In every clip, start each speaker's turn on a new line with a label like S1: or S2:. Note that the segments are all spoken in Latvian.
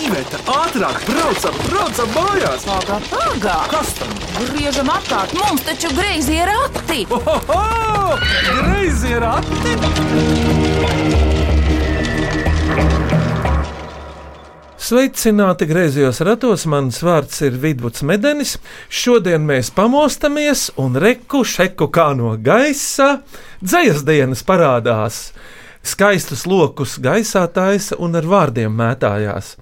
S1: Iveta, ātrāk, braucam, braucam mājās!
S2: Pagā, pagā!
S1: Kas tam?
S2: Griežam apkārt, mums taču greizi ir rati!
S1: Ohoho! Greizi ir ati!
S3: Sveicināti griezījos ratos, mans vārds ir Vidvuds Medenis. Šodien mēs pamostamies un reku šeku kā no gaisa. Dzējas dienas parādās. Skaistus lokus gaisā taisa un ar vārdiem mētājās.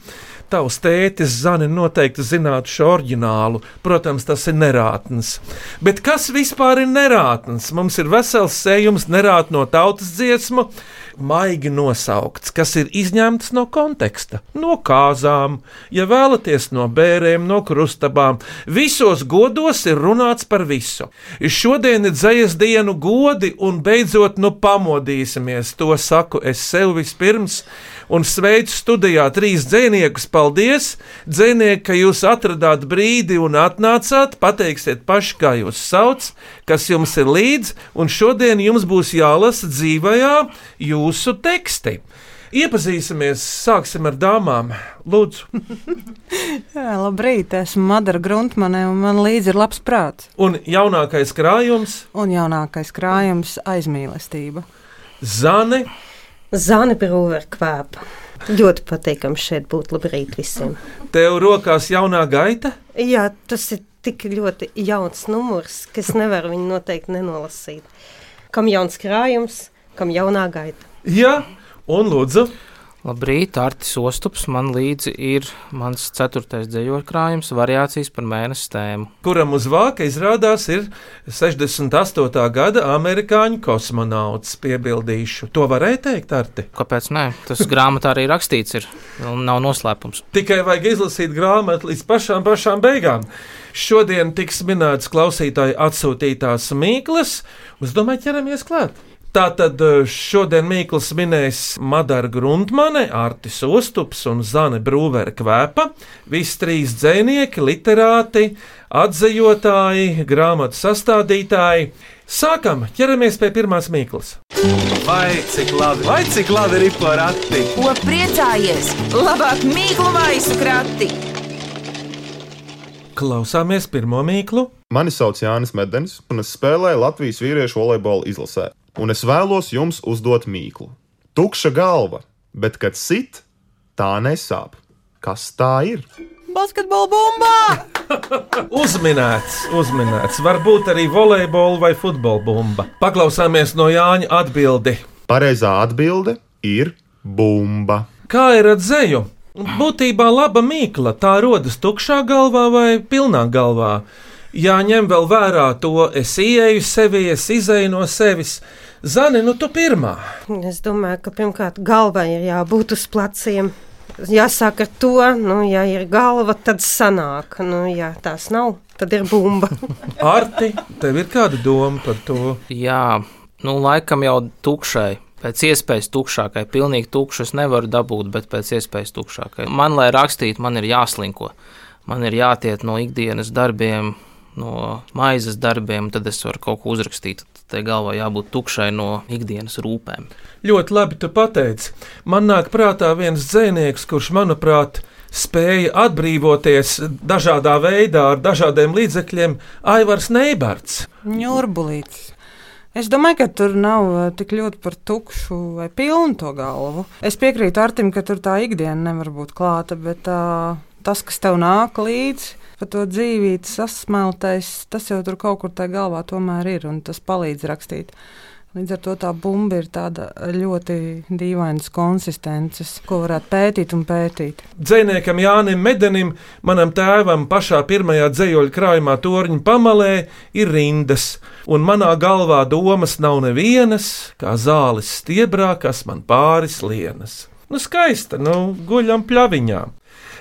S3: Tavs tētis Zani noteikti zinātu šo oriģinālu. Protams, tas ir nerātns. Bet kas vispār ir nerātns? Mums ir vesels sējums nerāt no tautas dziesmu, maigi nosaukts, kas ir izņemts no konteksta, no kāzām, ja vēlaties no bērēm, no krustabām. Visos godos ir runāts par visu. Šodien ir dzējas dienu godi, un beidzot nu pamodīsimies. To saku es sev vispirms, un sveicu studijā trīs dziniekus. Paldies, dzinieki, ka jūs atradāt brīdi un atnācāt. Pateiksiet paši, kā jūs sauc, kas jums ir līdzi, un šodien jums būs jālasa dzīvajā jūsu teksti. Iepazīsimies, sāksim ar dāmām. Lūdzu,
S4: Jā, labrīt, esmu Madara Gruntmane, un man līdzi ir labs prāts.
S3: un jaunākais krājums
S4: Un jaunākais krājums - aizmīlestība.
S3: Zane.
S5: Zana Brūvera kvēpa. Ļoti patīkami šeit būt. Labrīt visiem.
S3: Tev rokās jaunā gaita?
S5: Jā, tas ir tik ļoti jauns numurs, ka es nevaru viņu noteikti nenolasīt. Kam jauns krājums, kam jaunā gaita.
S3: Jā, un lūdzu,
S6: Labrīt, Artis Ostups. Man līdzi ir mans ceturtais dzējoļu krājums, variācijas par mēnesi tēmu.
S3: kuram uz vāka izrādās ir 68. gada amerikāņu kosmonauts. Piebildīšu, to varēja teikt, Arti.
S6: Kāpēc nē? Tas grāmatā arī rakstīts, ir, un nav noslēpums.
S3: Tikai vajag izlasīt grāmatu līdz pašām, pašām beigām. Šodien tiks minēts klausītāju atsūtītās mīklas. Es domāju, ķeramies klāt. Tātad eh, šodien Mīkls minēs Madara Gruntmane, Artis Ostups un Zane Brūvera kvēpa. Visi trīs dzēnieki, literāti, atzejotāji, grāmatu sastādītāji. Sākam, ķeramies pie pirmās Mīklas.
S1: Vai cik labi, vai cik labi ir porati!
S2: Ko priecājies? Labāk mīklu maisu krati!
S3: Klausāmies pirmo Mīklu.
S7: Mani sauc Jānis Medenis, un es spēlēju Latvijas vīriešu volejbola izlasē. Un es vēlos jums uzdot mīklu. Tukša galva, bet kad sit, tā nesāp. Kas tā ir?
S4: Basketbola bumbā!
S3: Uzminēts, uzminēts. Varbūt arī volejbola vai futbola bumba. Paklausāmies no Jāņa atbildi.
S7: Pareizā atbilde ir bumba.
S3: Kā ir ar dzēju? Būtībā laba mīkla. Tā rodas tukšā galvā vai pilnā galvā. Jāņem vēl vērā to, es ieeju sevi, es izēju no sevis. Zani, nu tu pirmā.
S5: Es domāju, ka pirmkārt galvai ir jābūt uz pleciem. Jāsāk ar to, nu, ja ir galva, tad sanāk. Nu, ja tās nav, tad ir bumba.
S3: Arti, tev ir kāda doma par to?
S6: Jā, nu laikam jau tukšai. Pēc iespējas tukšākai, pilnīgi tukšu es nevaru dabūt, bet pēc iespējas tukšākai. Man, lai rakstītu, man ir jāslinko. Man ir jātiet no ikdienas darbiem, no maizes darbiem, tad es varu kaut ko uzrakstīt. Tai galvā jābūt tukšai no ikdienas rūpēm.
S3: Ļoti labi tu pateici. Man nāk prātā viens dzēnieks, kurš, manuprāt, spēja atbrīvoties dažādā veidā ar dažādiem līdzekļiem - Aivars Neibards.
S4: Ņurbulīts. Es domāju, ka tur nav eh, tik ļoti par tukšu vai pilnu to galvu. Es piekrītu Artim, ka tur tā ikdiena nevar būt klāta, bet uh, tas, kas tev nāk līdzi, pa to dzīvību sasmeltais, tas jau tur kaut kur tajā galvā tomēr ir, un tas palīdz rakstīt. Līdz ar to tā bumba ir tāda ļoti dīvaina konsistences, ko varētu pētīt un pētīt.
S3: Dzēniekam Jānim Medenim, manam tēvam, pašā pirmajā dzējoļa krājumā torņa pamalē ir rindas, un manā galvā domas nav nevienas, kā zāles stiebrā, kas man pāris lienas. Nu, skaista, nu, guļam pļaviņā.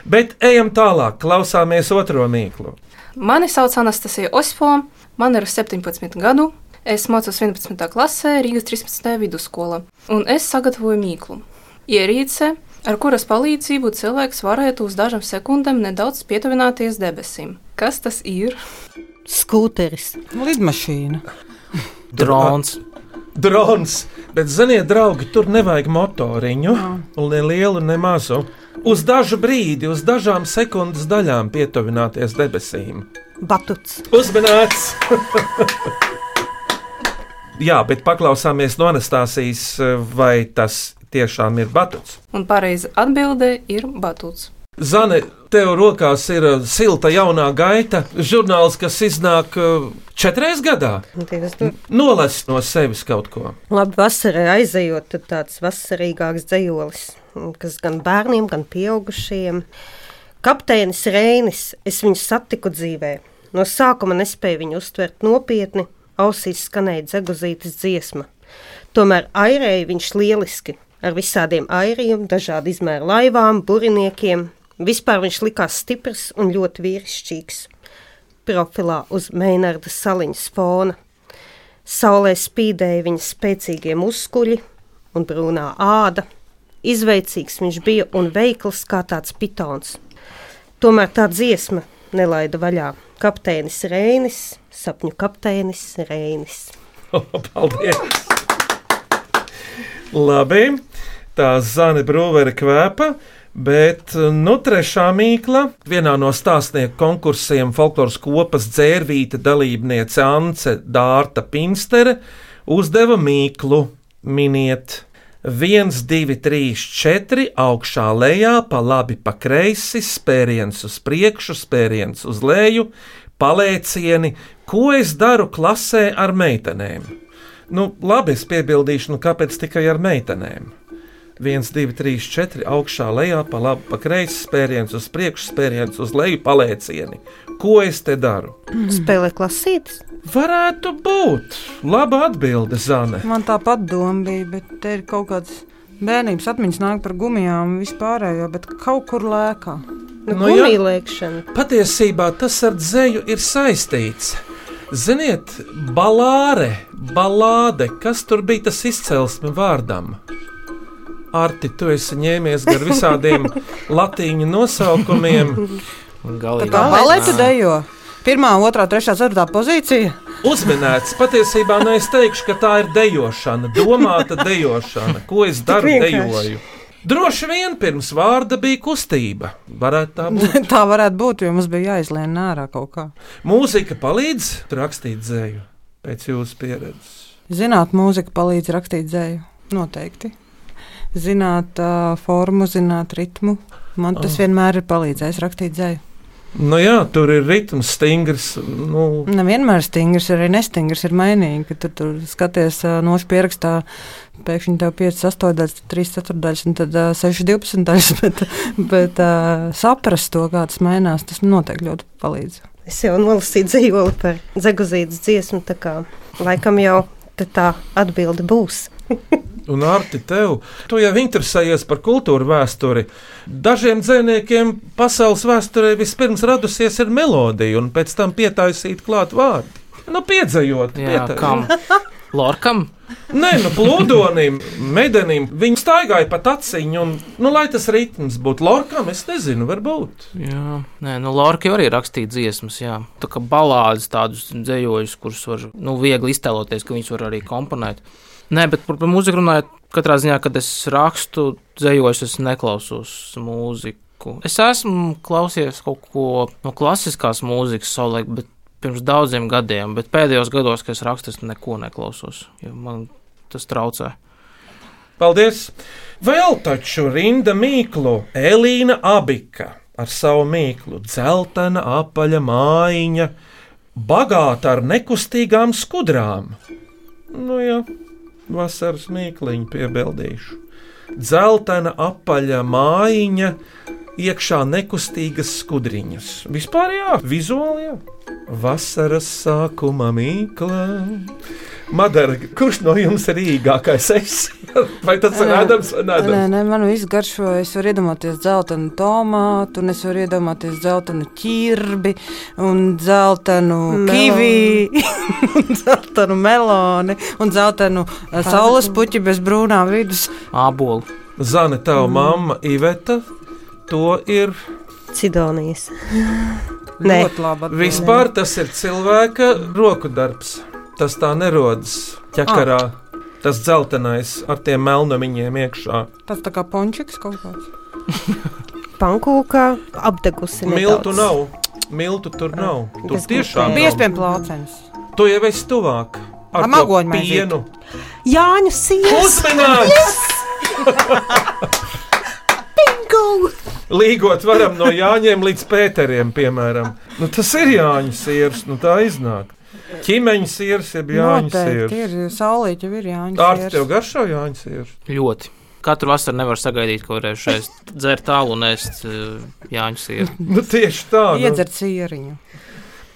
S3: Bet ejam tālāk, klausāmies otro mīklu.
S8: Mani sauc Anastasija Ospo, man ir 17 gadu. Es mācos 11. klasē Rīgas 13. vidusskolā, un es sagatavoju mīklu. Ierīce, ar kuras palīdzību cilvēks varētu uz dažām sekundēm nedaudz pietuvināties debesīm. Kas tas ir?
S5: Skūteris.
S4: Lidmašīna.
S6: Drons.
S3: Drons, bet, ziniet, draugi, tur nevajag motoriņu, un ne lielu, ne mazu. Uz dažu brīdi, uz dažām sekundes daļām pietuvināties debesīm.
S5: Batuts.
S3: Uzmanīts! Jā, bet paklausāmies no Anastasijas, vai tas tiešām ir batuts.
S8: Un pareiza atbilde ir batūts.
S3: Zane, tev rokās ir uh, silta jaunā gaita, žurnāls, kas iznāk uh, četreiz gadā.
S5: Nu,
S3: Nolas no sevis kaut ko.
S5: Labi, vasarai aizejot, tad tāds vasarīgāks dzējolis, kas gan bērniem, gan pieaugušiem. Kapteinis Reinis, es viņu satiku dzīvē. No sākuma nespēju viņu uztvert nopietni, ausīs skanēja dzeguzītas dziesma. Tomēr airēja viņš lieliski, ar visādiem airiem, dažādu izmēru laivām, buriniekiem. Vispār viņš likās stiprs un ļoti vīrišķīgs. Profilā uz Meinarda saliņas fona. Saulē spīdēja viņa spēcīgie muskuļi un brūnā āda. Izveicīgs viņš bija un veikls kā tāds pitons. Tomēr tā dziesma nelaida vaļā. Kapteinis Reinis, sapņu kapteinis Reinis.
S3: Paldies! Labi, tā zane brūvere kvēpa. Bet nu, trešā mīkla vienā no stāstnieku konkursiem folkloras kopas dzērvīta dalībniece Ance Dārta Pinstere uzdeva mīklu miniet 1, 2, 3, 4, augšā lejā, pa labi, pa kreisi, spēriens uz priekšu, spēriens uz leju, palēcieni, ko es daru klasē ar meitenēm. Nu, labi, es piebildīšu, nu kāpēc tikai ar meitenēm? 1, 2, 3, 4, augšā, lejā, pa labi, pa kreisi, spēriens uz priekšu, spēriens uz leju, palēcieni. Ko es te daru?
S5: Spēlē klasītes.
S3: Varētu būt. Laba atbilde, Zane.
S4: Man tāpat doma bija, bet te ir kaut kāds bērnības atmiņas nāk par gumijām un vispārējo, bet kaut kur lēkā.
S5: Nu,
S3: Nu, jā.
S5: Gumijlēkšana.
S3: Patiesībā tas ar dzēju ir saistīts. Ziniet, balāre, balāde, kas tur bija tas izcelsme vārdam? Arti, tu esi ņēmies gar visādiem latīņu nosaukumiem.
S4: Tā
S6: Galīgi.
S4: kā baleta dejo. Pirmā, otrā, trešā, ceturtā pozīcija.
S3: Uzminēts, patiesībā nu es teikšu, ka tā ir dejošana, domāta dejošana. Ko es daru, dejoju? Droši vien pirms vārda bija kustība. Varētu tā būt.
S4: Tā varētu būt, jo mums bija jāizlien ārā kaut kā.
S3: Mūzika palīdz rakstīt dzēju, pēc jūsu pieredzes.
S4: Zināt, mūzika palīdz rakstīt dzēju. Noteikti. Zināt uh, formu, zināt ritmu. Man tas
S3: Ah.
S4: vienmēr ir palīdzējis rakstīt dzēju.
S3: Nu jā, tur ir ritms, stingrs. Nu,
S4: Nevienmēr stingrs, arī nestingrs ir mainīgi. Kad tu tur skaties nošu pierakstā, pēkšņi tev 5, 8 daļas, 3 ceturdaļas un tad uh, 6, 12 daļas. Bet, bet saprast to, kā tas mainās, tas noteikti ļoti palīdz.
S5: Es jau nolasīju dzīvoli par dzeguzītas dziesmu, tā kā laikam jau te tā atbilde būs.
S3: un Arti, tev, tu jau interesējies par kultūru vēsturi. Dažiem dzīsniekiem pasaules vēsturē vispirms radusies ir melodija, un pēc tam pietaisīt klāt vārdi. Nu, piedzējot,
S6: Jā, kam? Lorkam?
S3: Nē, nu, plūdonim, medenim. Viņi staigāja pa taciņu, un, nu, lai tas ritms būtu lorkam, es nezinu, varbūt.
S6: Jā, Nē, nu, Lorka jau arī rakstīja dziesmas, jā. Tā kā balādes tādus dzējojus, kurus var nu, viegli iztēloties, ka viņus var arī komponēt. Nē, bet par, par mūziku runājot, katrā ziņā, kad es rakstu dzējojus, es neklausos mūziku. Es esmu klausījies kaut ko no klasiskās mūzikas savulaik, bet pirms daudziem gadiem, bet pēdējos gados, kad es rakstu, es neko neklausos, jo man tas traucē.
S3: Paldies! Vēl taču rinda mīklu Elīna Abika ar savu mīklu, dzeltena apaļa mājiņa, bagāta ar nekustīgām skudrām. Nu jā, vasaras mīkliņu piebildīšu. Dzeltena apaļa mājiņa, iekšā nekustīgas skudriņas. Vispār jā, vizuāli jā. Vasaras sākuma mīkla. Madara, kurš no jums ir īgākais? Es? Vai tas ir Ādams vai
S4: Nē,
S3: Nādams?
S4: nē, man viss garšo. Es varu iedomāties dzeltenu tomātu, un es varu iedomāties dzeltenu ķirbi, un dzeltenu
S5: Meloni.
S4: kivi, un dzeltenu meloni, un dzeltenu eh, saules puķi bez brūnā vidus.
S6: Ābolu.
S3: Zane, tava mamma Iveta, to ir.
S5: Cidonijas. Nē.
S4: Ļoti labi.
S3: Vispār tas ir cilvēka roku darbs. Tas tā nerodas ķekarā. Tas dzeltenais ar tiem melnumiņiem iekšā.
S4: Tas tā kā pončiks kaut kāds.
S5: pankūkā apdegusi.
S3: Miltu
S5: nedaudz.
S3: nav. Miltu tur nav. Tur
S5: Tas
S3: tiešām nav.
S4: Piespiedu plācenis.
S3: Tu jau esi tuvāk. Ar
S4: Ar
S3: to
S4: magoņu
S3: pienu.
S5: Jāņu sienas.
S3: Uzmanīgs! Līgot varam no Jāņiem līdz Pēteriem, piemēram. Nu, tas ir Jāņu sirs, nu tā iznāk. Ķīmeņa sirs ir Jāņu
S4: Noteikti
S3: sirs.
S4: ir saulīt, jau ir jāņem.
S3: Ar tev garšo Jāņu sirs.
S6: Ļoti. Katru vasaru nevar sagaidīt, ko reiz šeit dzert tālu un ēst uh, Jāņu sieru.
S3: Nu, tieši tā. Nu.
S4: Iedzert sieriņu.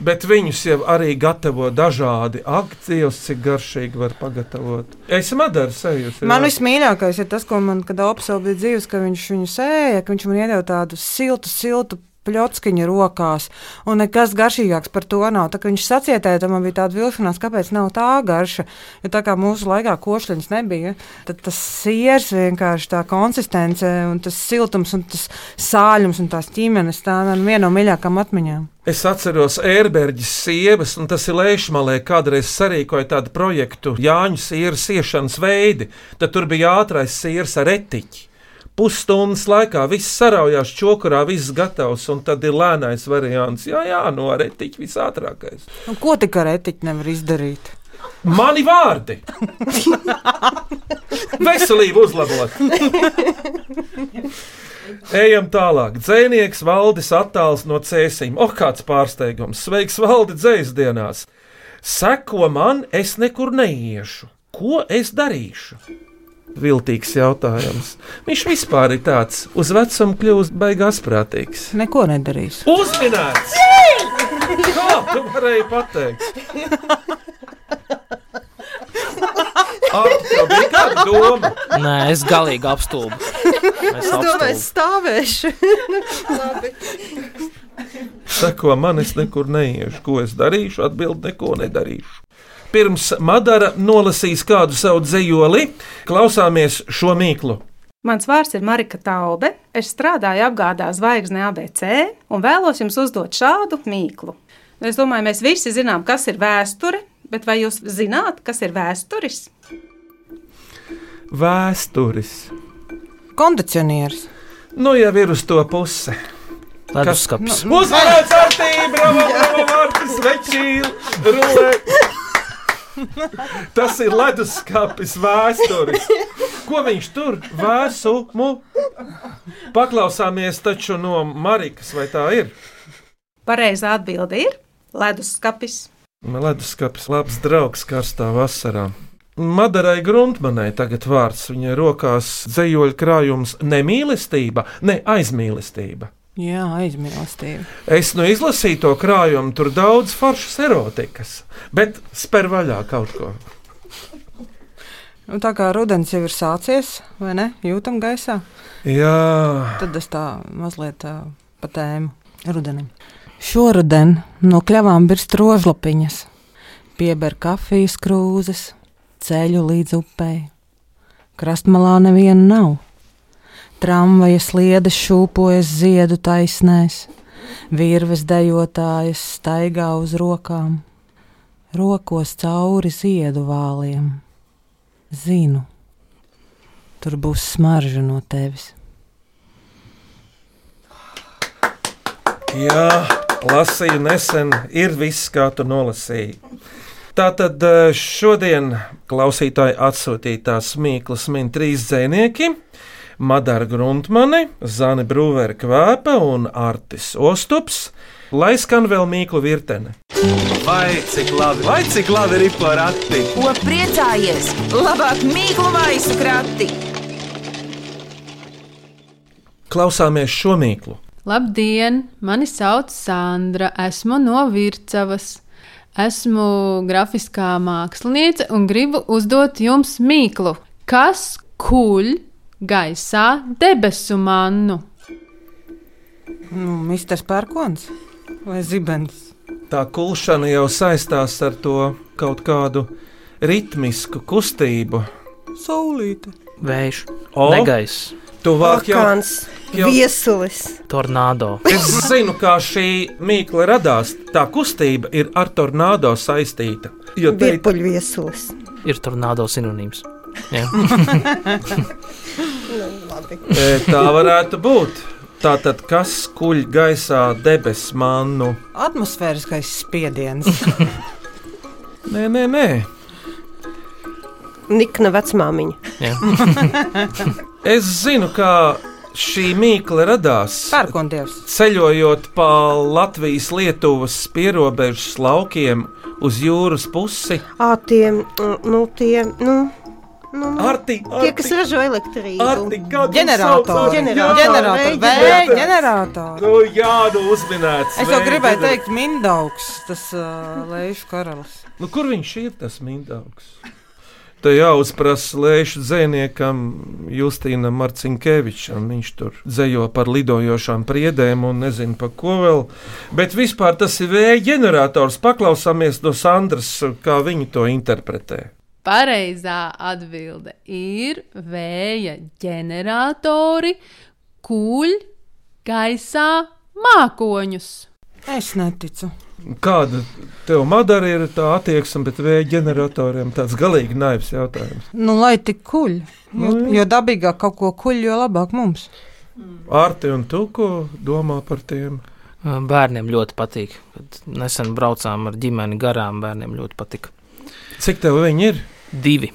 S3: Bet viņus jau arī gatavo dažādi akcijas, cik garšīgi var pagatavot. Es madaru sajūtu.
S4: Man vismīļākais ir tas, ko man, kad Opels bija dzīves, ka viņš viņu sēja, ka viņš man iedeva tādu siltu, siltu pļockiņu rokās, un nekas garšīgāks par to nav. Tā kā viņš sacietēja, tad man bija tāda vilšanās, kāpēc nav tā garša. Jo tā kā mūsu laikā košļiņas nebija, tad tas siers vienkārši tā konsistence, un tas siltums, un tas sāļums un tās ķīmenes, tā man viena no mīļākajām atmiņām.
S3: Es atceros ērberģis sievas, un tas ir Leišmalē, kādreiz sarīkoja tādu projektu Jāņu sieras iešanas veidi. Tad tur bija ātrais siers ar etiķi. Pusstundas laikā viss saraujās čokurā, viss gatavs, un tad ir lēnais variants. Jā, jā, no ar etiķi visātrākais.
S4: Un ko tik ar etiķi nevar izdarīt?
S3: Mani vārdi! Veselību uzlabot! Ejam tālāk. Dzēnieks Valdis attāls no cēsīm. Oh, kāds pārsteigums! Sveiks, Valdi, dzējas dienās! Seko man, es nekur neiešu. Ko es darīšu? Viltīgs jautājums. Viņš vispār ir tāds, uz vecumu kļūst baigās prātīgs.
S4: Neko nedarīs.
S3: Uzminēts! Kā tu varēji pateikt? Ar bija kāda doma?
S6: Nē, es galīgi apstulbu. Es
S5: Es domāju, es stāvēšu. Labi.
S3: Sako, man es nekur neiešu. Ko es darīšu? Atbild, neko nedarīšu. Pirms Madara nolasīs kādu savu dzējoli, klausāmies šo mīklu.
S9: Mans vārds ir Marika Taube. Es strādāju apgādā zvaigznē ABC un vēlos jums uzdot šādu mīklu. Es domāju, mēs visi zinām, kas ir vēsture, bet vai jūs zināt, kas ir vēsturis?
S3: Vēsturis.
S4: Kondicionieris.
S3: Nu, jau ir uz to pusi.
S6: Leduskapis.
S3: Uzmanīts ar tīm, bravo, bravo, vārtis, večīli, rulē. Tas ir leduskapis vēsturis. Ko viņš tur vēsumu? Paklausāmies taču no Marikas, vai tā ir?
S9: Pareizā atbilde ir leduskapis.
S3: Leduskapis labs draugs karstā vasarā. Madarai Gruntmanai tagad vārds viņai rokās dzējoļu krājums nemīlestība, ne aizmīlestība.
S4: Jā, aizmīlestība.
S3: Es nu izlasīju to krājumu, tur daudz foršas erotikas, bet spēr vaļā kaut ko.
S4: Nu, tā kā rudens jau ir sācies, vai ne? Jūtam gaisā.
S3: Jā,
S4: Tad es tā mazliet uh, pa tēmu rudenim. Šoruden no kļavām birst rozlapiņas, pieber kafijas krūzes, ceļu līdz upei. Krastmalā neviena nav. Tramvaja sliedes šūpojas ziedu taisnēs, virves dejotājas staigā uz rokām, rokos cauri ziedu vāliem. Zinu, tur būs smarža no tevis.
S3: jā, lasīju nesen, ir viss, kā tu nolasīji. Tātad eh, šodien klausītāji atsūtītās mīklas min trīs dzēnieki. Madara Gruntmane, Zane Brūvera Kvēpa un Artis Ostups, lai skan vēl mīklu virtene.
S1: Vai cik labi, vai cik labi ir porakti?
S2: Ko priecājies? Labāk mīklu maisu krati!
S3: Klausāmies šo mīklu.
S10: Labdien! Mani sauc Sandra, esmu no Vircavas. Esmu grafiskā māksliniece un gribu uzdot jums mīklu. Kas kuļ gaisā debesu mannu?
S4: Nu, Misters Pērkons vai Zibens?
S3: Tā kulšana jau saistās ar to kaut kādu ritmisku kustību.
S4: Saulīte.
S6: Vējš,
S3: O,
S6: negaiss,
S3: tuvāk jau jau-
S5: viesulis.
S6: tornado.
S3: Es zinu, kā šī mīkla radās. Tā kustība ir ar tornado saistīta. Jo te ir
S5: Virpuļviesulis.
S6: Ir tornado sinonīms.
S5: Labi.
S3: E, Tā varētu būt. Tātad, kas kuļ gaisā debesu mannu?
S4: Atmosfēriskais spiediens.
S3: Nē, nē, nē.
S5: Nikna vecmāmiņa.
S3: Es zinu, kā šī mīkla radās.
S4: Pērkondievs.
S3: Ceļojot pa Latvijas-Lietuvas pierobežas laukiem uz jūras pusi.
S5: Ā, tie, nu, tie, nu, nu, nu.
S3: Arti,
S5: Tie, kas ražo elektrību.
S3: Arti?
S4: Ģenerātori.
S5: Ģenerātori. Vēja
S4: ģenerātori.
S3: Nu, jā, nu uzminēts.
S4: Es jau gribēju teikt, Mindaugs, tas uh, lejušu karalis.
S3: Nu, kur viņš ir tas mindaugs? Te jāuzprasa lēšu dzēniekam Justīnam Marcinkevičam. Viņš tur dzējo par lidojošām priedēm un nezinu par ko vēl. Bet vispār tas ir vēja ģenerators. Paklausāmies no Sandras, kā viņi to interpretē.
S10: Pareizā atbilde ir vēja ģeneratori, kuļ gaisā mākoņus.
S4: Es neticu.
S3: Kāda tev madara ir tā attieksme pret vēja ģeneratoriem? Tas galīgi naivs jautājums.
S4: Nu, lai tik kuļ. Jo,
S3: Nu, jā.
S4: jo dabīgāk kaut ko kuļ, jo labāk mums.
S3: Arti un tu, ko domā par tiem?
S6: Bērniem ļoti patīk. Kad nesen braucām ar ģimeni garām, bērniem ļoti patika.
S3: Cik tev viņi ir?
S6: Divi.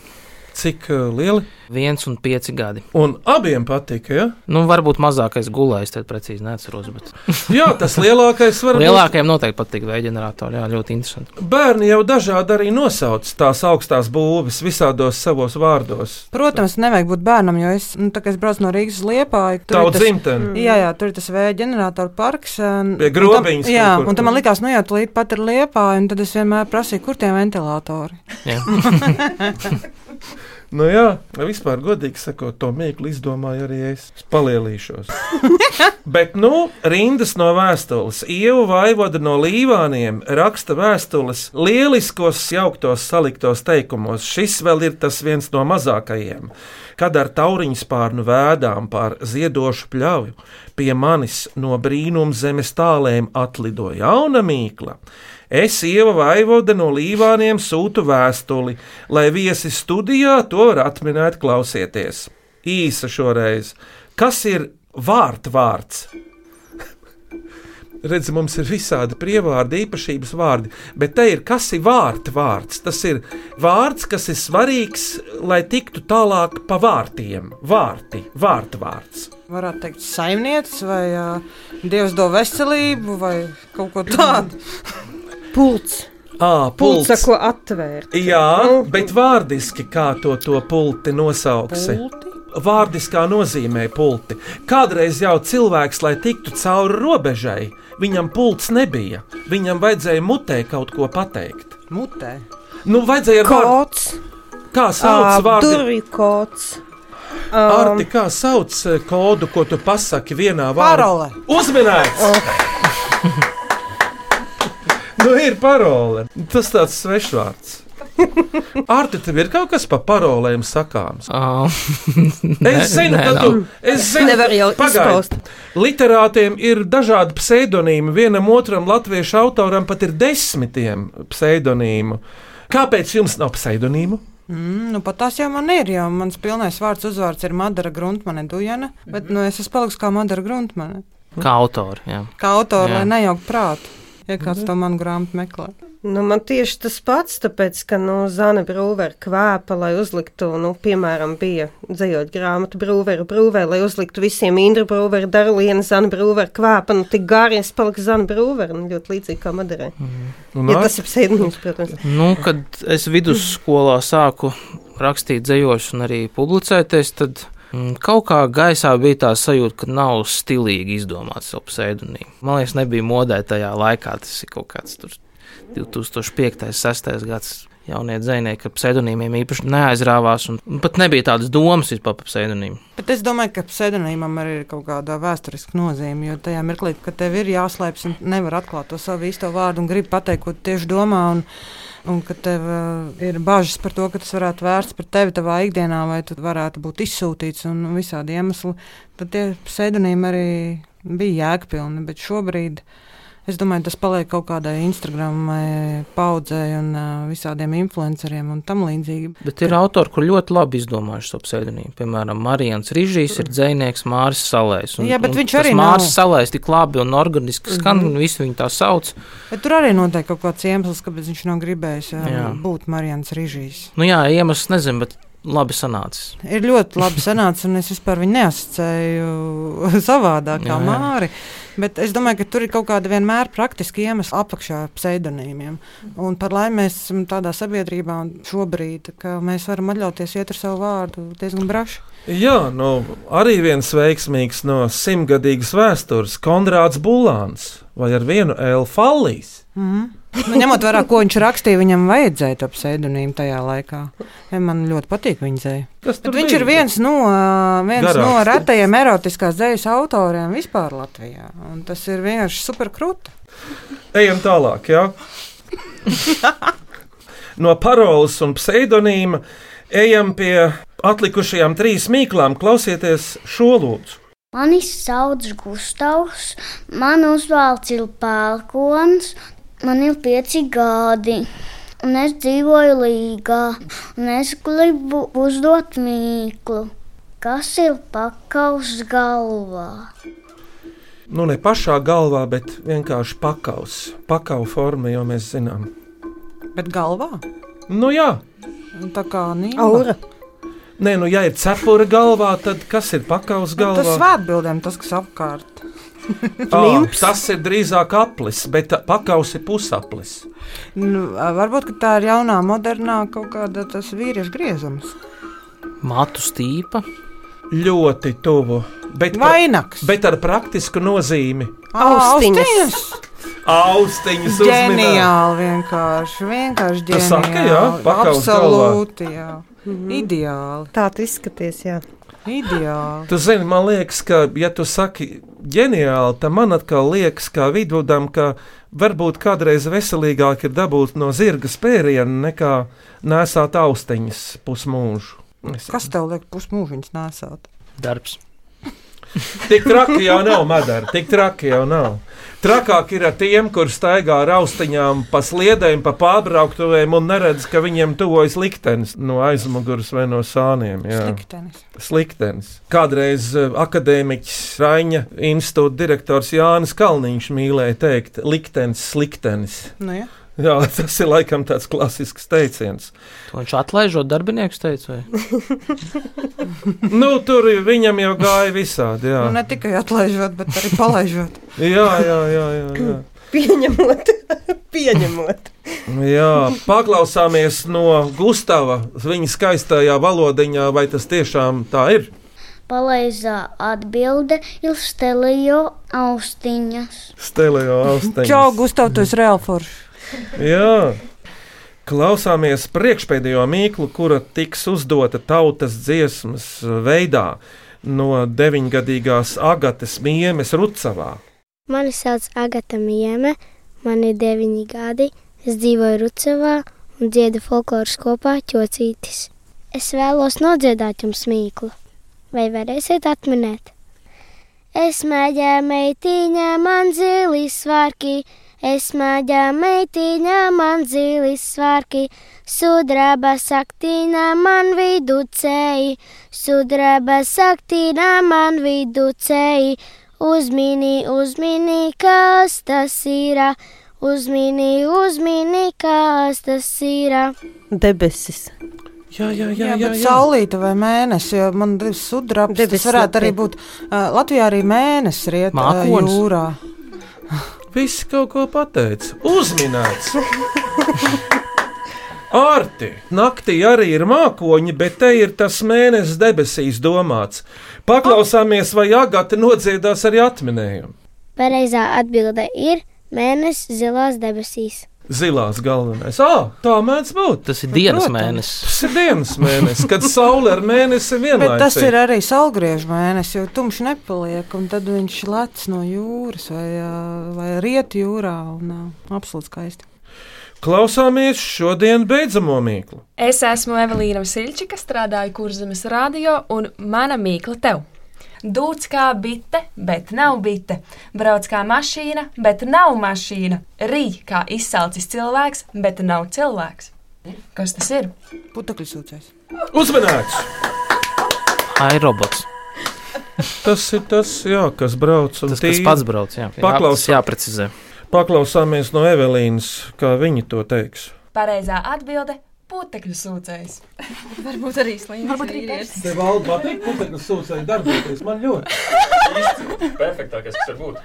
S3: Cik uh, lieli?
S6: Viens un pieci gadi.
S3: Un abiem patika, ja?
S6: Nu, varbūt mazākais gulējs, tad precīzi neatceros. Bet...
S3: Jā, tas lielākais var būt.
S6: Lielākajiem noteikti patīk vēja ģeneratori. Jā, ļoti interesanti.
S3: Bērni jau dažādi arī nosauc tās augstās būves visādos savos vārdos.
S4: Protams, nevajag būt bērnam, jo es, nu, tā kā es braucu no Rīgas Liepāju. tur
S3: Tavu
S4: ir tas-
S3: dzimteni.
S4: Jā, jā, tur ir tas vēja ģeneratoru parks. un-
S3: Pie
S4: un tam-
S3: grobiņas
S4: Jā,
S3: kaut kur
S4: un tam man likās, nu jau tūlīt pat ir Liepāja, un tad es vienmēr prasīju, kur tie ventilatori.
S3: Nu jā, vispār godīgi sakot, to mīklu izdomāju arī es. Es palielīšos. Bet, nu, rindas no vēstules. Ieva Vaivoda no Līvāniem raksta vēstules lieliskos, jauktos, saliktos teikumos. Šis vēl ir tas viens no mazākajiem. Kad ar tauriņu spārnu vēdām pār ziedošu pļauju pie manis no brīnum zemes tālēm atlidoja jauna mīkla. Es ieva vaivoda no līvāniem sūtu vēstuli, lai viesi studijā to var atminēt, klausieties. Īsa šoreiz. Kas ir vārtu vārds? Redz, mums ir visādi prievārdi, īpašības vārdi, bet te ir kas ir vārtu vārds. Tas ir vārds, kas ir svarīgs, lai tiktu tālāk pa vārtiem. Vārti, vārtu vārds.
S4: Varētu teikt, saimniecis vai uh, dievs do veselību vai kaut ko tādu.
S5: Pults.
S3: À,
S5: Pults, ar ko atvērt.
S3: Jā, bet vārdiski kā to, to pulti nosauksi?
S4: Pulti?
S3: Vārdiskā nozīmē pulti. Kādreiz jau cilvēks, lai tiktu cauri robežai, viņam pults nebija. Viņam vajadzēja mutē kaut ko pateikt.
S4: Mutē.
S3: Nu, vajadzēja ar vārdu.
S5: Kods.
S3: Kā sauc vārdu?
S5: Durvju kods.
S3: Arti, kā sauc eh, kodu, ko tu pasaki vienā vārdā?
S4: Parole.
S3: Uzminēts! Nu, ir parole. Tas tāds svešvārds. Arti, tev ir kaut kas par parolēm sakāms?
S6: Uh,
S3: Es zinu, ka tu es zinu,
S5: Nevar jau izpaust.
S3: Literātiem ir dažādi pseidonīmi. Vienam otram latviešu autoram pat ir desmitiem pseidonīmu. Kāpēc jums nav pseidonīmu?
S4: Mm, nu, pat tas jau man ir, jo mans pilnais vārds uzvārds ir Madara Gruntmane Dujana, bet nu, es esmu palicis kā Madara Gruntmane.
S6: kā autori. Jā.
S4: Kā autora, lai nejaukt prātu, ja kāds to manu grāmatu meklē.
S5: Nu, man tieši tas pats, tāpēc, ka nu, Zana Brūvera kvēpa, lai uzliktu, nu, piemēram, bija dzējot grāmatu Brūvera Brūvera, lai uzliktu visiem Indra Brūvera, Darliena, Zana Brūvera kvēpa, nu, tik gāri es paliku Zana Brūvera, nu, ļoti līdzīgi kā Madarē.
S3: Un
S5: Ja tas ir pseidonīms, protams.
S6: Nu, kad es vidusskolā sāku rakstīt dzējošus un arī publicēties, tad mm, kaut kā gaisā bija tā sajūta, ka nav stilīgi izdomāt savu pseidonīmu. Man liekas, nebija modē tajā laikā. Tas ir kaut kāds tur 2005. un 2006. gads. Jaunie dzinieki ar pseidonīmiem īpaši neaizrāvās, un pat nebija tādas domas vispār par pseidonīmu.
S4: Bet es domāju, ka pseidonīmam arī ir kaut kāda vēsturiska nozīme, jo tajā mirklī, kad tev ir jāslēpjas un nevar atklāt to savu īsto vārdu un grib pateikt, ko tieši domā. Un, Un ka tev uh, ir bažas par to, ka tas varētu vērsts pret tevi savā ikdienā, vai tu varētu būt izsūtīts un visādi iemesli, tad tie pseidonīmi arī bija jēgpilni. Bet šobrīd Es domāju, tas paliek kaut kādai Instagram eh, paudzei un uh, visādiem influenceriem un tam līdzīgi.
S6: Bet ir autori, kur ļoti labi izdomājuši savu pseidonīmu. Piemēram, Marijans Rīžīs ir dzinieks Māris Salējs.
S4: Jā, bet viņš arī
S6: Māris
S4: nav-
S6: Salējs tik labi un organiski skan, mm -hmm. visi viņu tā sauc.
S4: Bet tur arī noteikti kaut kāds iemesls, kāpēc viņš nav gribējis uh,
S6: Jā.
S4: būt Marijans Rīžīs.
S6: Nu jā, iemesls nezinu, bet labi sanācis.
S4: Ir ļoti labi sanācis, un es vispār viņu neasociēju savādāk kā
S6: Jā, jā.
S4: Māri. Bet es domāju, ka tur ir kaut kāda vienmēr praktiska iemesla apakšā pseidonīmiem. Un par laimi mēs esam tādā sabiedrībā šobrīd, ka mēs varam atļauties iet ar savu vārdu diezgan braši.
S3: Jā, nu, arī viens veiksmīgs no simtgadīgas vēstures - Konrāds Bulāns vai ar vienu Elfalīs.
S4: Mhm. Nu, ņemot vērā, ko viņš rakstīja, viņam vajadzēja to pseidonīmu tajā laikā. Ja Man ļoti patīk viņa dzēja. Viņš
S3: bija?
S4: ir viens no, ā, viens
S3: Garāks.
S4: no retajiem erotiskās dzējas autoriem vispār Latvijā. Un tas ir vienkārši superkrūti.
S3: Ejam tālāk. Jā. No paroles un pseidonīma ejam pie atlikušajām trīs mīklām. Klausieties šo lūdzu.
S11: Mani sauc Gustavs, man uzvalds ir pērkons, man ir pieci gadi. Un es dzīvoju Līgā, un es gribu uzdot mīklu. Kas ir pakaus galvā?
S3: Nu, ne pašā galvā, bet vienkārši pakaus. Pakau forma, jo mēs zinām.
S4: Bet galvā?
S3: Nu, jā.
S4: Un Tā kā.
S5: Aura.
S3: Nē, nu, ja ir cepura galvā, tad kas ir pakaus
S4: Nu, Tas
S3: galvā?
S4: svētbildēm, tas, kas apkārt. Nimps.
S3: tas ir drīzāk aplis, bet tā pakaus ir pusaplis.
S4: Nu, varbūt ka tā ir jaunā, modernā kaut kāda tas vīriešu griezums.
S6: Matu stīpa.
S3: Ļoti tuvu. Bet,
S4: Vainags.
S3: bet ar praktisku nozīmi.
S4: Austiņas.
S3: Austiņas.
S4: Ģeniāli vienkārši. Vienkārši
S3: Tas saka,
S4: ģeniāli.
S3: jā, pakaus
S4: Absolūti, jā.
S5: Mhm.
S4: Ideāli.
S5: Tā tu izskaties, jā.
S4: Ideāli.
S3: Tu zini, man liekas, ka, ja tu saki ģeniāli, tad man atkal liekas, kā vidudam, ka varbūt kādreiz veselīgāk ir dabūt no zirga spēriena nekā nesāt austiņas pusmūžu. Es-
S4: Kas tev liek pusmūžiņas nesāt?
S6: Darbs.
S3: Tik traki jau nav, Madara. Tik traki jau nav. Trakāk ir ar tiem, kur staigā ar austiņām pa sliedēm, pa pārbrauktuvēm un neredz, ka viņiem tuvojas liktenis no aizmugures vai no sāniem. Jā.
S4: Sliktenis.
S3: Sliktenis. Kādreiz eh, akadēmiķis Raņa institūta direktors Jānis Kalniņš mīlēja teikt, liktenis, sliktenis.
S4: Nu, ja.
S3: Jā, tas ir laikam tāds klasisks teiciens.
S6: To viņš atlaižot darbiniekus teica, vai?
S3: Nu, tur viņam jau gāja visādi. Jā,
S4: Nu, ne tikai atlaižot, bet arī palaižot.
S3: jā, jā. jā, jā, jā.
S5: Pieņemot, pieņemot.
S3: Jā, paklausāmies no Gustava viņa skaistajā valodiņā, vai tas tiešām tā ir.
S11: Pareizā atbilde ir stelio austiņas.
S3: Stelio austiņas.
S4: Čau, Gustav, tu esi reāli foršs.
S3: Jā. Klausāmies priekšpēdējo mīklu, kura tiks uzdota tautas dziesmas veidā no deviņgadīgās Agatas Miemes Rucavā.
S12: Mani sauc Agata Mieme, man ir deviņi gadi, es dzīvoju Rucavā un dziedu folkloras kopā ķocītis. Es vēlos nodziedāt jums mīklu. Vai varēsiet atminēt? Es mēģināju meitiņā man zili svārki, es mēģināju meitiņā man zili svārki, sudraba saktīnā man viducēji, sudraba saktīnā man viducēji, uzmini, uzmini, kas tas ir, uzmini, uzmini, kas tas ir.
S5: Debesis.
S3: Jā, jā,
S4: Jā, jā, bet saulīte vai mēnesis, jo man ir sudrabs. Tas
S5: Debesis
S4: varētu arī būt. Uh, Latvijā arī mēnesis riet uh, jūrā.
S3: Viss kaut ko pateica. Uzminēts! Ārti! Naktī arī ir mākoņi, bet te ir tas mēnesis debesīs domāts. Paklausāmies, vai Agate nodziedās arī atminējumu.
S12: Pareizā atbilde ir mēnesis zilās debesīs.
S3: Zilās galvenais. Ah, tā mēdz būt.
S6: Tas ir dienas
S4: Protams.
S6: mēnesis.
S3: Tas ir dienas mēnesis, kad saule ar mēnesi
S4: Bet
S3: vienlaicīgi.
S4: tas ir arī saulgriežu mēnesis, jo tumšs nepaliek, un tad viņš lec no jūras vai, vai riet jūrā un absolūti skaisti.
S3: Klausāmies šodien beidzamo mīklu.
S13: Es esmu Evelīna Silčika, strādāju Kurzemes radio, un mana mīkla tev. Dūts kā bite, bet nav bite. Brauc kā mašīna, bet nav mašīna. Rīj kā izsalcis cilvēks, bet nav cilvēks. Kas tas ir?
S4: Putekļu sūcējs.
S3: Uzmanīts!
S6: Ai, robots.
S3: Tas ir tas, jā, kas brauc un
S6: Tas, kas
S3: tīri.
S6: pats brauc, jā. Jā,
S3: Paklaus,
S6: tas jāprecizē.
S3: Paklausāmies no Evelīnas, kā viņa to teiks.
S13: Pareizā atbilde - putekļu sūcējs.
S8: Varbūt arī slīdums.
S13: Varbūt arī vērts.
S3: Tev valda patīk, putekļu sūcēji darboties. Man ļoti.
S14: Perfektākais, kas var būt.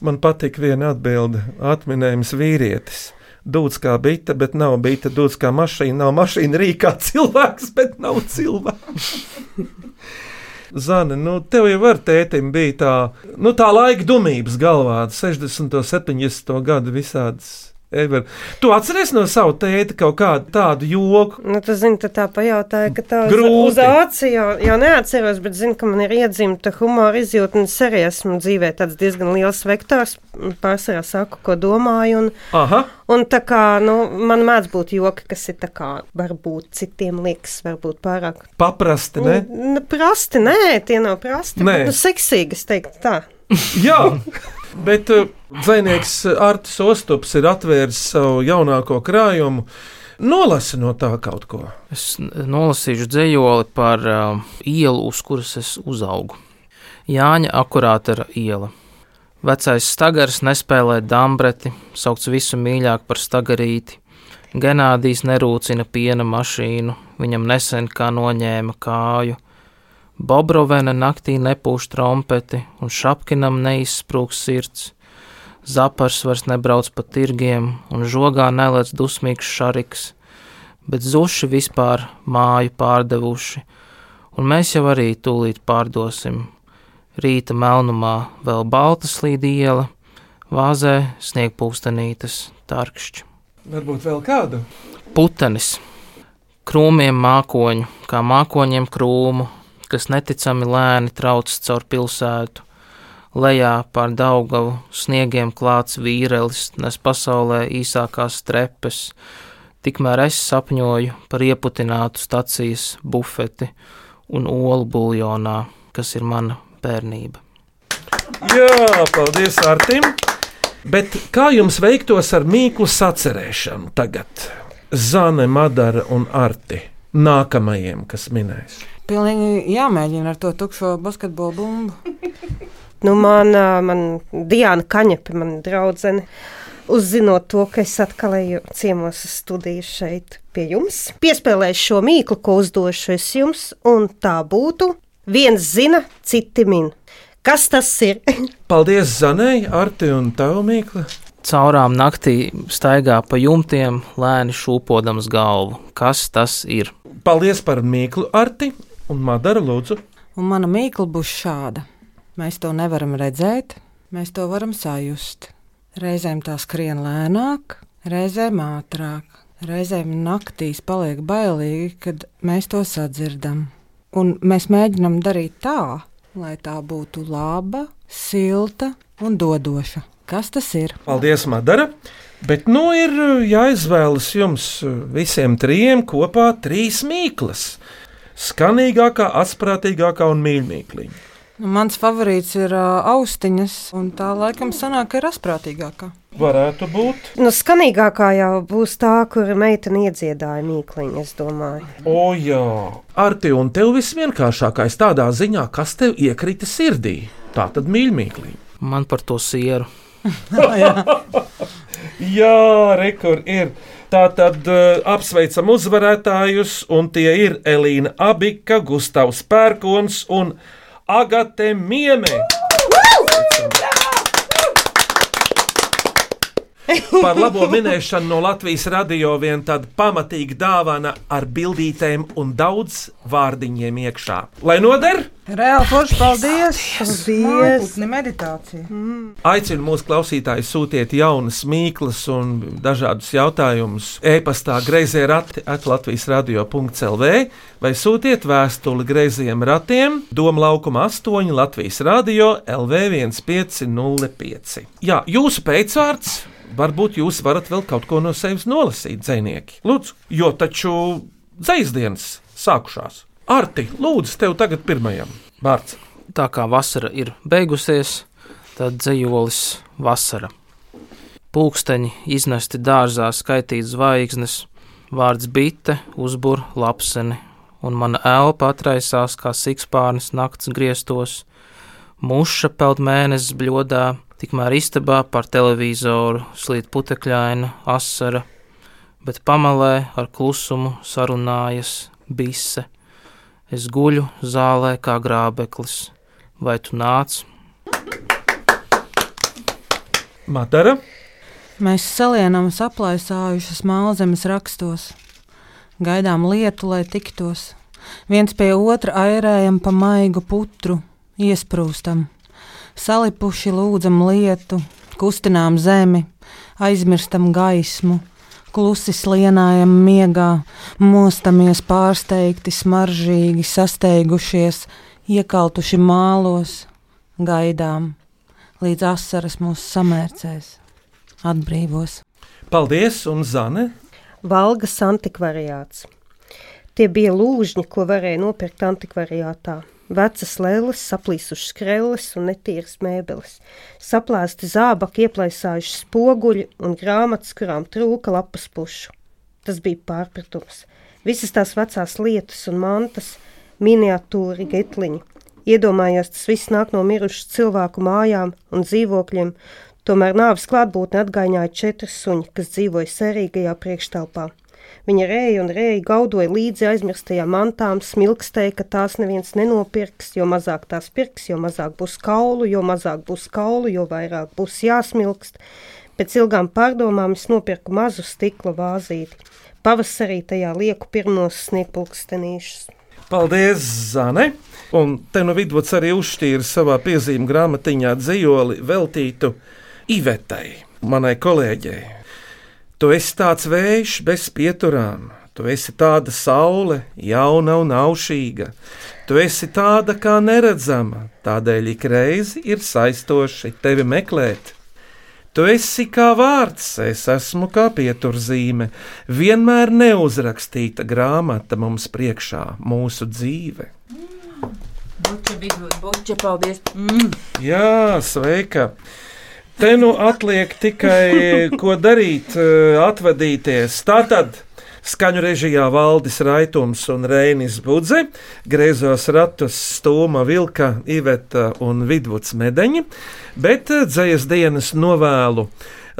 S3: Man patīk viena atbilde - atminējums vīrietis. Dūts kā bite, bet nav bite. Dūts kā mašīna, nav mašīna. Rīk kā cilvēks, bet nav cilvēks. Zani, nu, tev jau ar tētim bija tā, nu, tā laika dumības galvā, 60, 70 gadu visādas. Ever. Tu atceries no sava tēta kaut kādu tādu joku?
S5: Nu, tu zini, tu tā pajautāja, ka tā uz,
S3: Grūti.
S5: uz aci jau, jau neatceros, bet zinu, ka man ir iedzimta humora izjūta, un es arī esmu dzīvē tāds diezgan liels vektors. Pārsvarā saku, ko domāju, un,
S3: Aha.
S5: un tā kā, nu, man mēdz būt joki, kas ir tā kā, varbūt citiem liekas, varbūt pārāk.
S3: Paprasti, ne?
S5: Nu, prasti, nē, tie nav prasti.
S3: Nē.
S5: bet, Nu, seksīgi, es teiktu tā.
S3: Jā, bet dzinieks Artis Ostops ir atvēris savu jaunāko krājumu. Nolasi no tā kaut ko.
S6: Es nolasīšu dzējoli par uh, ielu, uz kuras es uzaugu. Jāņa akurāta iela. Vecais stagars nespēlē dambreti, saukts visu mīļāk par stagarīti. Genādijs nerūcina piena mašīnu, viņam nesen kā noņēma kāju. Bobrovena naktī nepūš trompeti, un šapkinam neizsprūgs sirds. Zapars vairs nebrauc pa tirgiem, un žogā nelec dusmīgs šariks, bet zuši vispār māju pārdevuši, un mēs jau arī tūlīt pārdosim. Rīta melnumā vēl balta slīdiela, vāzē sniegpūstenītes tarkšķi.
S3: Varbūt vēl kādu.
S6: Putenis, krūmiem mākoņu, kā mākoņiem krūmu, kas neticami lēni trauc caur pilsētu. Lejā pār Daugavu sniegiem klāts vīrelis, nes pasaulē īsākās trepes, tikmēr es sapņoju par ieputinātu stacijas bufeti un olu buljonā, kas ir mana bērnība.
S3: Jā, paldies Artim! Bet kā jums veiktos ar mīklu sacerēšanu tagad? Zane, Madara un Arti nākamajiem, kas minēs.
S4: Pilnīgi jāmēģina ar to tukšo basketbolu bumbu.
S5: Nu, man, man Diana Kaņepe, man draudzene, uzzinot to, ka es atkal eju ciemos uz studiju šeit pie jums, piespēlēšu šo mīklu, ko uzdošu es jums, un tā būtu viens zina, citi min. Kas tas ir?
S3: Paldies Zanai, Arti un Tavu mīklu.
S6: Caurām naktī staigā pa jumtiem, lēni šūpodams galvu. Kas tas ir?
S3: Paldies par mīklu, Arti un Madara Lūdzu.
S4: Un mana mīkla būs šāda. Mēs to nevaram redzēt, mēs to varam sajust. Reizēm tā skrien lēnāk, reizēm ātrāk, reizēm naktīs paliek bailīgi, kad mēs to sadzirdam. Un mēs mēģinām darīt tā, lai tā būtu laba, silta un dodoša. Kas tas ir?
S3: Paldies, Madara! Bet nu ir jāizvēlas jums visiem trijiem kopā trīs mīklas. Skanīgākā, asprātīgākā un mīļākā.
S4: Nu, mans favorīts ir uh, austiņas, un tā laikam sanāk, ir asprātīgākā.
S3: Varētu būt.
S5: Nu, skanīgākā jau būs tā, kur meitene iedziedāja mīkliņu, es domāju.
S3: O, jā, Arti, un tev viss vienkāršākais tādā ziņā, kas tev iekrita sirdī. Tā tad mīļākā.
S6: Man par to sieru.
S3: Jā, rekur ir. Tā tad uh, apsveicam uzvarētājus, un tie ir Elīna Abika, Gustavs Pērkons un Agate Mieme. Par labo minēšanu no Latvijas radio vien tāda pamatīga dāvana ar bildītēm un daudz vārdiņiem iekšā. Lai noder!
S4: Reāli forši, paldies!
S5: Paldies!
S4: Mājputni meditācija.
S3: Aicinu mūsu klausītājus sūtiet jaunas mīklas un dažādus jautājumus e-pastā greizē rati at Latvijas radio.clv vai sūtiet vēstuli greizajiem ratiem Doma laukuma 8 Latvijas radio LV 1505. Jā, jūsu pēcvārds! Varbūt jūs varat vēl kaut ko no sevis nolasīt, dzinieki. Lūdzu, jo taču dzēsdienas sākušās. Arti, lūdzu, tev tagad pirmajam vārds.
S6: Tā kā vasara ir beigusies, tad dzējolis vasara. Pūksteņi iznesti dārzā skaitīt zvaigznes, vārds bite uzbur lapseni, un mana elpa atraisās kā sikspārnis nakts griestos, muša peld mēnesis bļodā, tikmēr istabā par televizoru slīd putekļaina asara, bet pamalē ar klusumu sarunājas bise. Es guļu zālē kā grābeklis, vai tu nāc?
S3: Madara.
S4: Mēs salienam saplaisājušas mālzemes rakstos, gaidām lietu, lai tiktos. Viens pie otra airējam pa maigu putru, iesprūstam, salipuši lūdzam lietu, kustinām zemi, aizmirstam gaismu, klusi slienājam miegā, mostamies pārsteigti, smaržīgi, sasteigušies, iekaltuši mālos, gaidām, līdz asaras mūs samērcēs, atbrīvos.
S3: Paldies, un Zane!
S5: Valgas antikvariāts. Tie bija lūžņi, ko varēja nopirkt antikvariātā. Vecas lēles, saplīsušas krelles un netīras mēbeles, saplēsti zābaki, ieplaisājuši spoguļi un grāmatas, kurām trūka lapas pušu. Tas bija pārpratums. Visas tās vecās lietas un mantas, miniatūri, getliņi. Iedomājos, tas viss nāk no mirušu cilvēku mājām un dzīvokļiem, tomēr nāves klātbūtne atgaiņāja četri suņi, kas dzīvoja serīgajā priekštelpā. Viņa rēja un rēja gaudoja līdzi aizmirstajām mantām, smilkstēja, ka tās neviens nenopirks, jo mazāk tās pirks, jo mazāk būs kaulu, jo mazāk būs kaulu, jo vairāk būs jāsmilkst. Pēc ilgām pārdomām es nopirku mazu stikla vāzīti. Pavasarī tajā lieku pirmos sniegpulkstenīšus.
S3: Paldies, Zane! Un te no vidus arī uzšķīra savā piezīmju grāmatiņā dzījoli veltītu Ivetai, manai kolēģei. Tu esi tāds vējš bez pieturām, tu esi tāda saule, jauna un aušīga. Tu esi tāda kā neredzama, tādēļ ik reizi ir saistoši tevi meklēt. Tu esi kā vārds, es esmu kā pieturzīme, vienmēr neuzrakstīta grāmata mums priekšā, mūsu dzīve.
S2: Buča, vidot, buča, paldies! Mm.
S3: Jā, sveika! Te nu atliek tikai ko darīt, eh, atvadīties. Tātad skaņu režijā Valdis Raitums un Reinis Budze, griezos ratus Stūma Vilka, Iveta un Vidvuds Medeņi, bet eh, dzējas dienas novēlu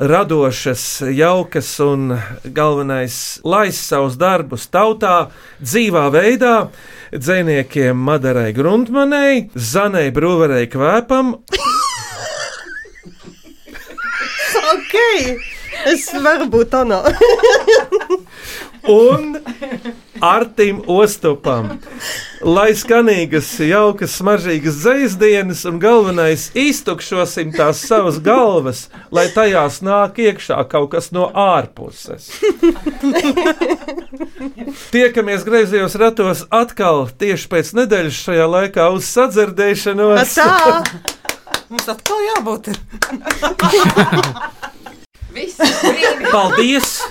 S3: radošas, jaukas un galvenais laist savus darbus tautā, dzīvā veidā, dziniekiem Madarai Gruntmanai, Zanai Brūverei Kvēpam
S5: ok, es varu būt Anna.
S3: un Artim Ostupam. Lai skanīgas, jaukas, smaržīgas dzīslas dienas, un galvenais iztukšosim tās savas galvas, lai tajās nāk iekšā kaut kas no ārpuses. Tiekamies griezījos ratos atkal tieši pēc nedēļas šajā laikā uz sadzirdēšanos.
S4: Tā! Mums atkal jābūt.
S2: Viss!
S3: Paldies!